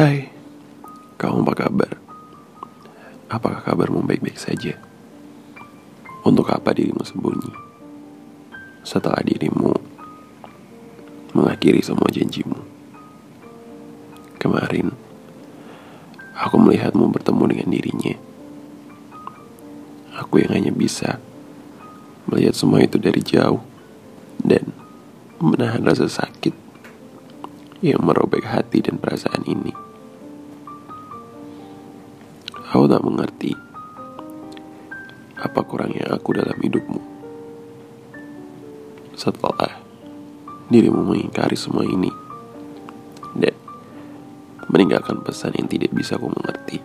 Hai, kamu apa kabar? Apakah kabarmu baik-baik saja? Untuk apa dirimu sembunyi? Setelah dirimu mengakhiri semua janjimu. Kemarin, aku melihatmu bertemu dengan dirinya. Aku yang hanya bisa melihat semua itu dari jauh dan menahan rasa sakit yang merobek hati dan perasaan ini. Aku tak mengerti apa kurangnya aku dalam hidupmu. Setelah dirimu mengingkari semua ini dan meninggalkan pesan yang tidak bisa aku mengerti.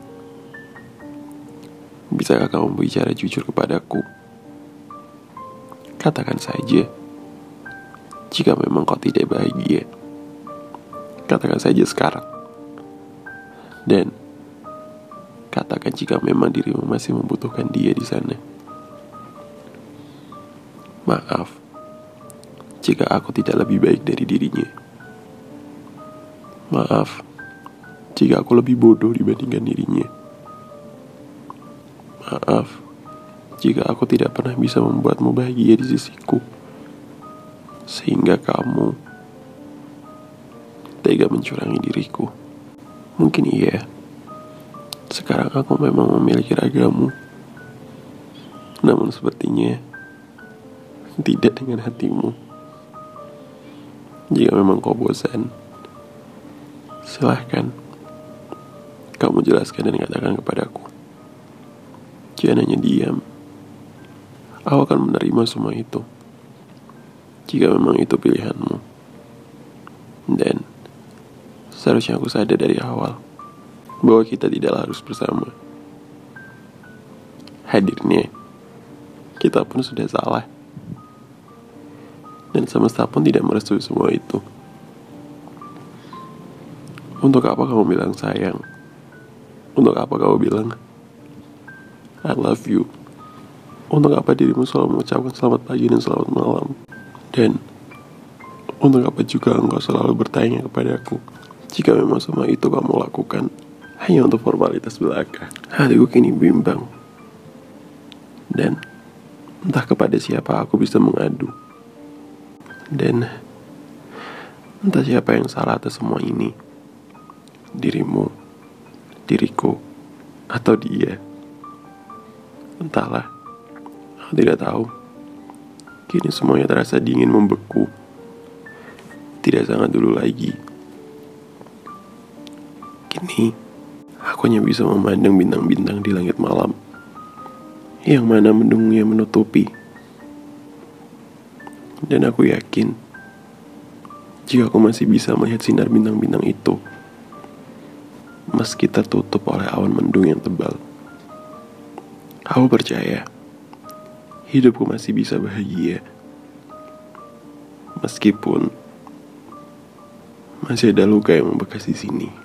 Bisakah kamu bicara jujur kepadaku? Katakan saja, jika memang kau tidak bahagia, katakan saja sekarang. Dan katakan jika memang dirimu masih membutuhkan dia di sana. Maaf jika aku tidak lebih baik dari dirinya. Maaf jika aku lebih bodoh dibandingkan dirinya. Maaf jika aku tidak pernah bisa membuatmu bahagia di sisiku. Sehingga kamu tega mencurangi diriku. Mungkin iya. Sekarang aku memang memiliki ragamu. Namun sepertinya tidak dengan hatimu. Jika memang kau bosan, silahkan kamu jelaskan dan katakan kepadaku. Jangan hanya diam. Aku akan menerima semua itu. Jika memang itu pilihanmu. Dan seharusnya aku sadar dari awal bahwa kita tidak harus bersama. Hadirnya, kita pun sudah salah. Dan semesta pun tidak merestui semua itu. Untuk apa kamu bilang sayang? Untuk apa kamu bilang I love you? Untuk apa dirimu selalu mengucapkan selamat pagi dan selamat malam? Dan untuk apa juga engkau selalu bertanya kepadaku jika memang semua itu kamu lakukan hanya untuk formalitas belaka? Hatiku kini bimbang. Dan entah kepada siapa aku bisa mengadu. Dan entah siapa yang salah atas semua ini. Dirimu, diriku, atau dia. Entahlah, aku tidak tahu. Kini semuanya terasa dingin membeku. Tidak sangat dulu lagi. Kini, aku hanya bisa memandang bintang-bintang di langit malam. Yang mana mendungnya menutupi. Dan aku yakin, jika aku masih bisa melihat sinar bintang-bintang itu, meski tertutup oleh awan mendung yang tebal. Aku percaya, hidupku masih bisa bahagia. Meskipun masih ada luka yang membekas di sini.